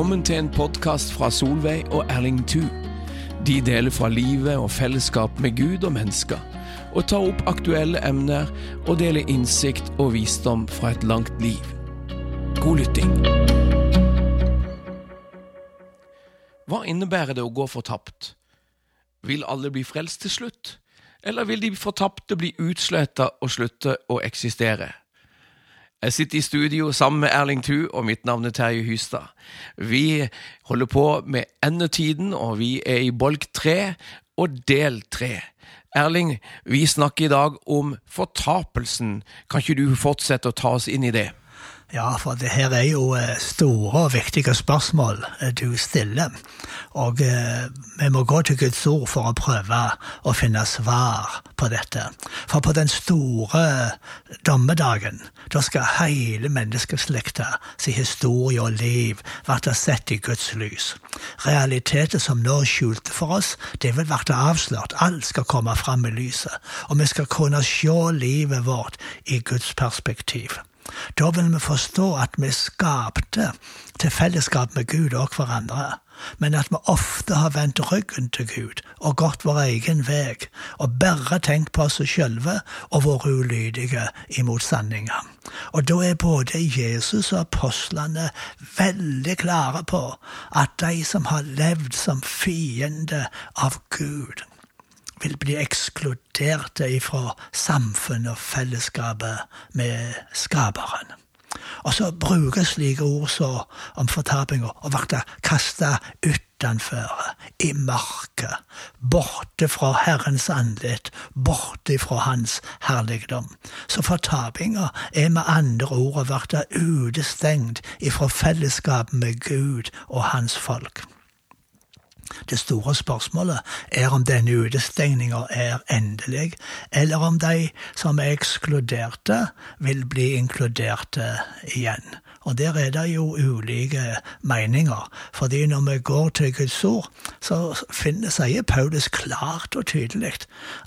Velkommen til en podkast fra Solveig og Erling Thu. De deler fra livet og fellesskap med Gud og mennesker, og tar opp aktuelle emner og deler innsikt og visdom fra et langt liv. God lytting. Hva innebærer det å gå fortapt? Vil alle bli frelst til slutt, eller vil de fortapte bli utsletta og slutte å eksistere? Jeg sitter i studio sammen med Erling Thu, og mitt navn er Terje Hystad. Vi holder på med endetiden, og vi er i bolk tre og del tre. Erling, vi snakker i dag om fortapelsen. Kan ikke du fortsette å ta oss inn i det? Ja, for det her er jo eh, store og viktige spørsmål eh, du stiller. Og eh, vi må gå til Guds ord for å prøve å finne svar på dette. For på den store dommedagen, da skal hele menneskeslekta sin historie og liv bli sett i Guds lys. Realiteter som nå er skjulte for oss, det vil bli avslørt. Alt skal komme fram i lyset. Og vi skal kunne se livet vårt i Guds perspektiv. Da vil vi forstå at vi skapte til fellesskap med Gud og hverandre, men at vi ofte har vendt ryggen til Gud og gått vår egen vei og bare tenkt på oss sjølve og vært ulydige imot sanninga. Og da er både Jesus og apostlene veldig klare på at de som har levd som fiende av Gud, vil bli ekskluderte ifra samfunnet og fellesskapet med Skaperen. Og så brukes slike ord så om fortapinga og bli kasta utenfor, i mørket, borte fra Herrens andlet, borte fra Hans herligdom. Så fortapinga er med andre ord å bli utestengt ifra fellesskapet med Gud og Hans folk. Det store spørsmålet er om denne utestengninga er endelig, eller om de som er ekskluderte, vil bli inkluderte igjen. Og der er det jo ulike meninger. fordi når vi går til Guds ord, så finner, sier Paulus klart og tydelig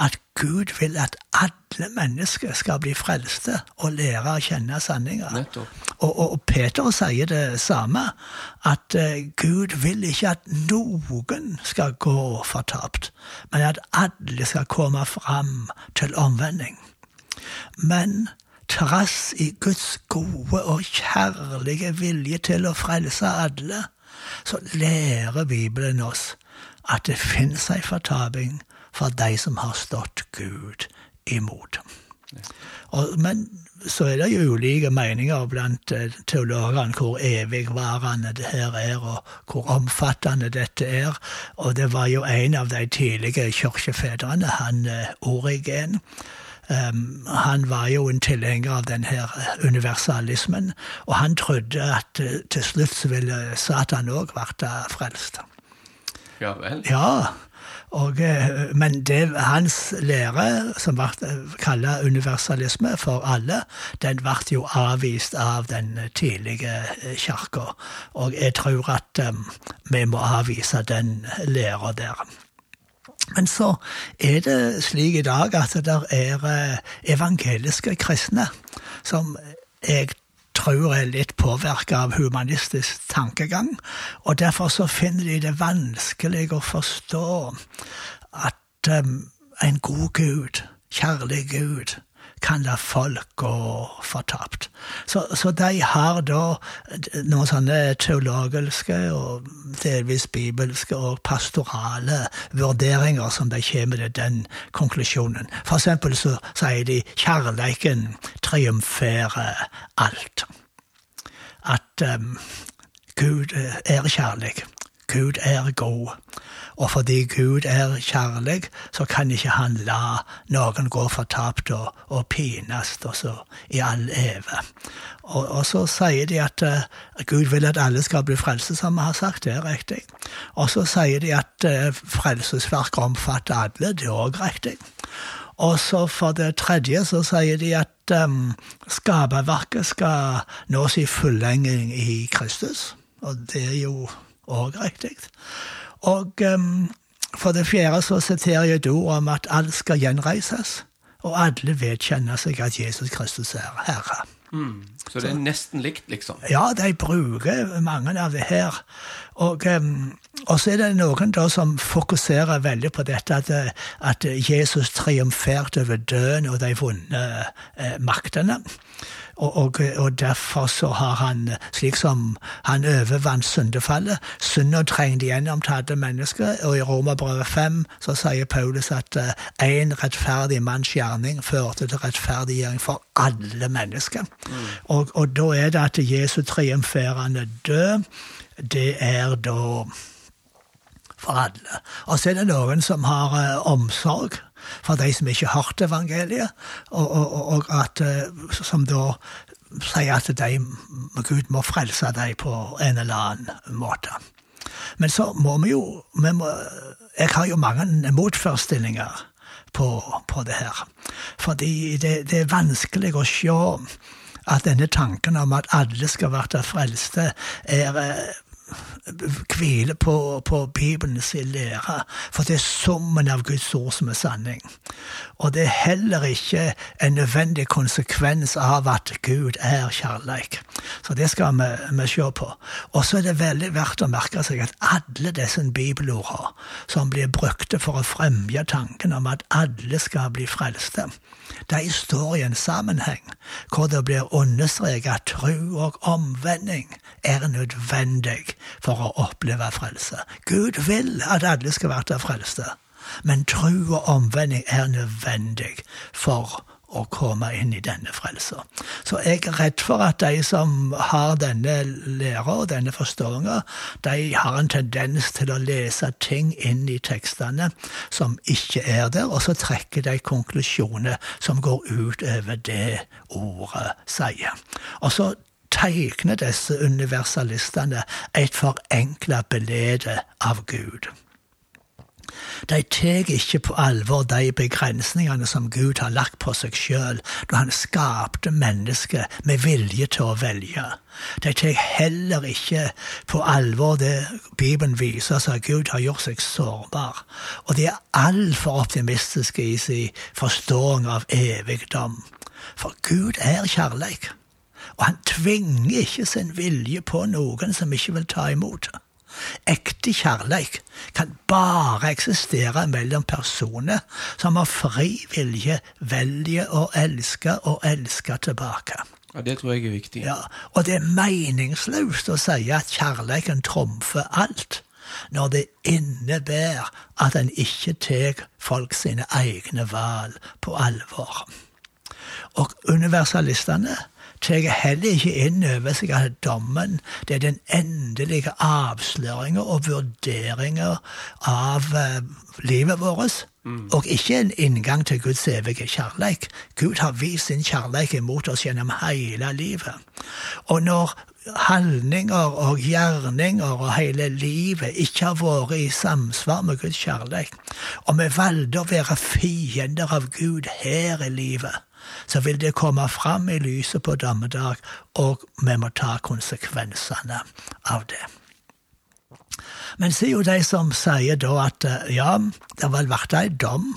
at Gud vil at alle mennesker skal bli frelste og lære å kjenne sanninga. Og, og, Peter sier det samme, at uh, Gud vil ikke at noen skal gå fortapt, men at alle skal komme fram til omvending. Men trass i Guds gode og kjærlige vilje til å frelse alle, så lærer Bibelen oss at det finnes ei fortaping for de som har stått Gud imot. Men så er det jo ulike meninger blant eh, teologene hvor evigvarende det her er, og hvor omfattende dette er. Og det var jo en av de tidlige kirkefedrene, han eh, Origen, Um, han var jo en tilhenger av denne universalismen, og han trodde at uh, til slutt ville Satan òg bli frelst. Ja vel? Ja, og, uh, men det, hans lære, som ble kalt universalisme for alle, den ble jo avvist av den tidlige kirka. Og jeg tror at vi må avvise den læra der. Men så er det slik i dag at det er eh, evangeliske kristne som jeg tror er litt påvirka av humanistisk tankegang, og derfor så finner de det vanskelig å forstå at um, en god Gud, kjærlig Gud, kan la folk gå fortapt. Så, så, de har da noen sånne teologiske og delvis bibelske og pastorale vurderinger som de kommer til den konklusjonen. For eksempel så sier de kjærleiken triumferer alt. At um, Gud er kjærlig. Gud er god. Og fordi Gud er kjærlig, så kan ikke han la noen gå fortapt og, og pines i all eve. Og, og, så sier de at uh, Gud vil at alle skal bli frelst, som vi har sagt. Det er riktig. Og så sier de at uh, frelsesverket omfatter alle. Det er òg riktig. Og så for det tredje så sier de at um, skaperverket skal nå si fullenging i Kristus. Og det er jo òg riktig. Og um, for det fjerde så siterer jeg et ord om at alt skal gjenreises, og alle vedkjenner seg at Jesus Kristus er Herre. Så det er nesten likt, liksom. Ja, de bruker mange av det her. Og, um, og så er det noen da som fokuserer veldig på dette at, at Jesus triumferte over døden og de vonde eh, maktene. Og, og, og, derfor så har han, slik som han overvant syndefallet Synda trengte gjennom til alle mennesker, og i Romerbrevet 5 så sier Paulus at én uh, rettferdig manns gjerning førte til rettferdiggjøring for alle mennesker. Mm. Og, og, da er det at Jesu triumferende død, det er da for alle. Og så er det noen som har uh, omsorg for de som ikke har hørt evangeliet, og, og, og at, uh, som da sier at de, Gud må frelse dem på en eller annen måte. Men så må vi jo vi må, Jeg har jo mange motforestillinger på, på det her. Fordi det, det, er vanskelig å se at denne tanken om at alle skal bli frelste, er hviler på, på Bibelens lære, for det er summen av Guds ord som er sanning. Og det er heller ikke en nødvendig konsekvens av at Gud er kjærleik. Så det skal vi, vi se på. Og så er det veldig verdt å merke seg at alle disse bibelordene som blir brukte for å fremje tanken om at alle skal bli frelste, de står i en sammenheng hvor det blir understreket at tro og omvending er nødvendig for å oppleve frelse. Gud vil at alle skal være frelste, men tro og omvending er nødvendig for å komme inn i denne frelsa. Så jeg er redd for at de som har denne læra og denne forståinga, de har en tendens til å lese ting inn i tekstene som ikke er der, og så trekker de konklusjoner som går ut over det ordet sier. Og så tegner disse universalistene et forenkla bilde av Gud. De tar ikke på alvor de begrensningene som Gud har lagt på seg sjøl da han skapte mennesket med vilje til å velge. De tar heller ikke på alvor det Bibelen viser oss at Gud har gjort seg sårbar, og de er altfor optimistiske i sin forståing av evigdom. For Gud er kjærleik, og han tvinger ikke sin vilje på noen som ikke vil ta imot. Ekte kjærleik kan bare eksistere mellom personer som har fri vilje velger å elske og elske tilbake. Ja, Det tror jeg er viktig. Ja, Og det er meningsløst å si at kjærleiken trumfer alt, når det innebærer at en ikke tar folk sine egne valg på alvor. Og universalistene tar heller ikke inn over seg at dommen det er den endelige avsløringa og vurderinga av uh, livet vårt. Mm. Og ikke en inngang til Guds evige kjærlighet. Gud har vist sin kjærlighet imot oss gjennom hele livet. Og når handlinger og gjerninger og hele livet ikke har vært i samsvar med Guds kjærlighet, og vi valgte å være fiender av Gud her i livet, så vil det komme fram i lyset på dommedag, og vi må ta konsekvensene av det. Men så er jo de som sier da at eh, ja, det vel vært ei dom,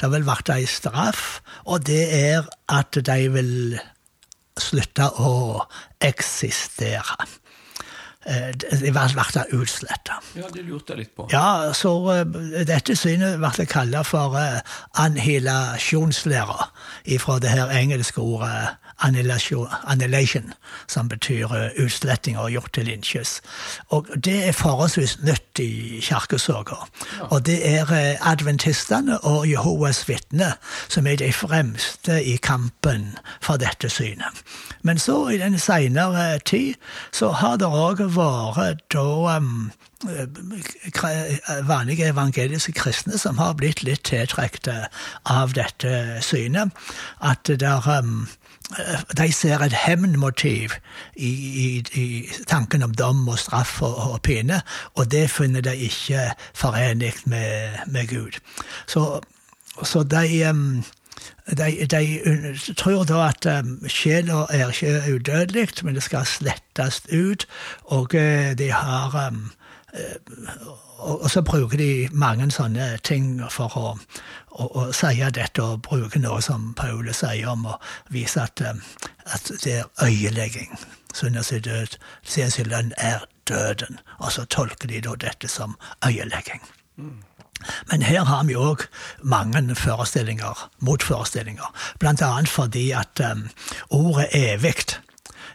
det vel vært ei straff, og det er at de vil slutte å eksistere. Eh, de ble utsletta. Ja, det lurte jeg litt på. Ja, så uh, Dette synet ble kalt for uh, ifra fra det her engelske ordet annihilation, som betyr uh, utsletting og gjort til innkjøs. Og det er forholdsvis nytt i kirkesorga. Ja. Og det er adventistene og Jehovas vitner som er de fremste i kampen for dette synet. Men så, i den seinere tid, så har det òg vært da um, vanlige evangeliske kristne som har blitt litt tiltrukket av dette synet. At der, um, de ser et hevnmotiv i, i, i, tanken om dom og straff og, og pine, og det finner de ikke forenlig med, med Gud. Så, så de um, de, de, tror da at um, sjela er ikke udødelig, men det skal slettes ut. Og uh, de har um, og, så bruker de mange sånne ting for å, å, å si dette, og bruke noe som Paulus sier om å vise at, at det er øyelegging. Synders død, sin lønn er døden. Og så tolker de da dette som øyelegging. Men her har vi òg mange forestillinger, motforestillinger. Blant annet fordi at um, ordet evig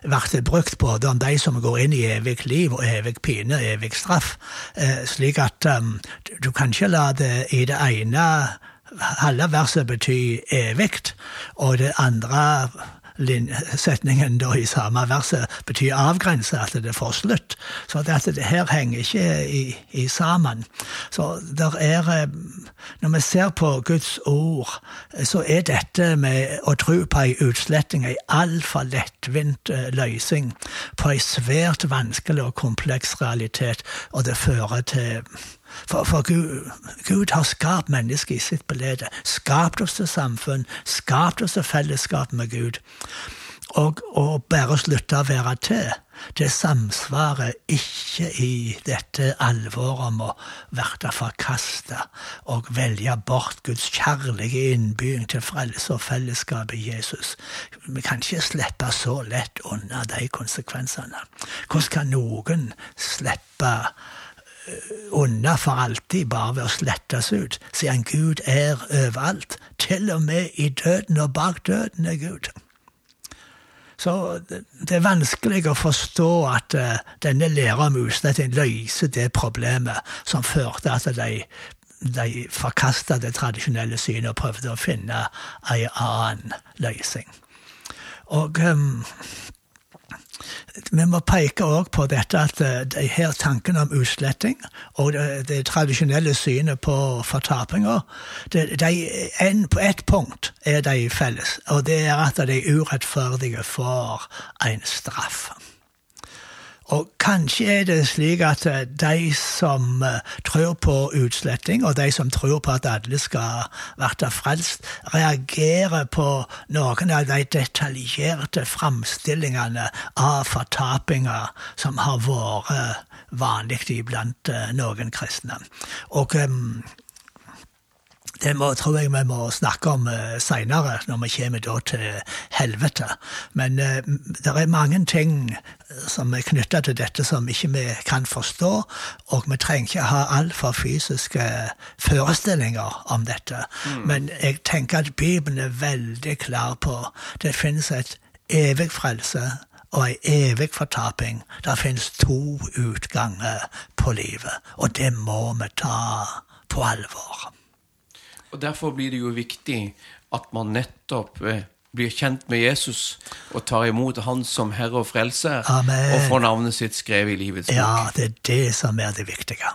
blir brukt både om de som går inn i evig liv og evig pine, evig straff. Eh, slik at um, du kan ikke la det i det ene halve verset bety evig, og det andre setningen da i samme verset betyr avgrense, at det får slutt. Så dette det her henger ikke i, i sammen. Så der er eh, Når vi ser på Guds ord, så er dette med å tro på ei utsletting ei altfor lettvint eh, løsning på ei svært vanskelig og kompleks realitet, og det fører til for, for Gud, Gud, har skapt mennesket i sitt belede. Skapt oss til samfunn, skapt oss til fellesskap med Gud. Og og bare slutte å være til, det samsvarer ikke i dette alvoret om å bli forkasta og velge bort Guds kjærlige innbygging til frelse og fellesskap i Jesus. Vi kan ikke slippe så lett unna de konsekvensene. Hvordan kan noen slippe unna for alltid bare ved å slettes ut, siden Gud er overalt. Til og med i døden og bak døden er Gud. Så det er vanskelig å forstå at uh, denne læra om usletting løser det problemet som førte at de, de forkasta det tradisjonelle synet og prøvde å finne en annen løsning. Og um, vi må peke også på dette at eh, de her tankene om utsletting og det, det tradisjonelle synet på fortapinger På ett punkt er de felles, og det er at de er urettferdige for en straff. Og kanskje er det slik at eh, de som eh, tror på utsletting, og de som tror på at alle skal bli frelst, reagerer på noen av de detaljerte framstillingene av fortapinger som har vært vanlig iblant eh, noen kristne. Og det må, tror jeg vi må snakke om uh, seinere, når vi kommer til helvete. Men uh, det er mange ting eh, som er knytta til dette som ikke vi kan forstå, og vi trenger ikke ha altfor fysiske forestillinger om dette. Mm. Men jeg tenker at Bibelen er veldig klar på det finnes et evig frelse og ei evig fortaping. Det finnes to utganger på livet, og det må vi ta på alvor. Og Derfor blir det jo viktig at man nettopp eh, blir kjent med Jesus og tar imot Han som Herre og Frelser, Amen. og får navnet sitt skrevet i livets bok. Ja, det er det som er det viktige.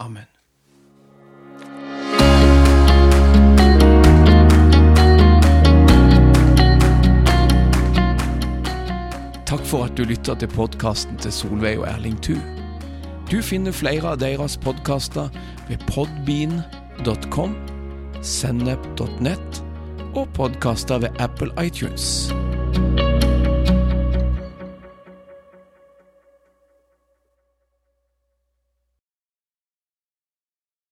Amen. Takk for at du lytter til podkasten til Solveig og Erling Thu. Du finner flere av deres podkaster ved podbean.com, sennep.nett og podkaster ved Apple iTunes.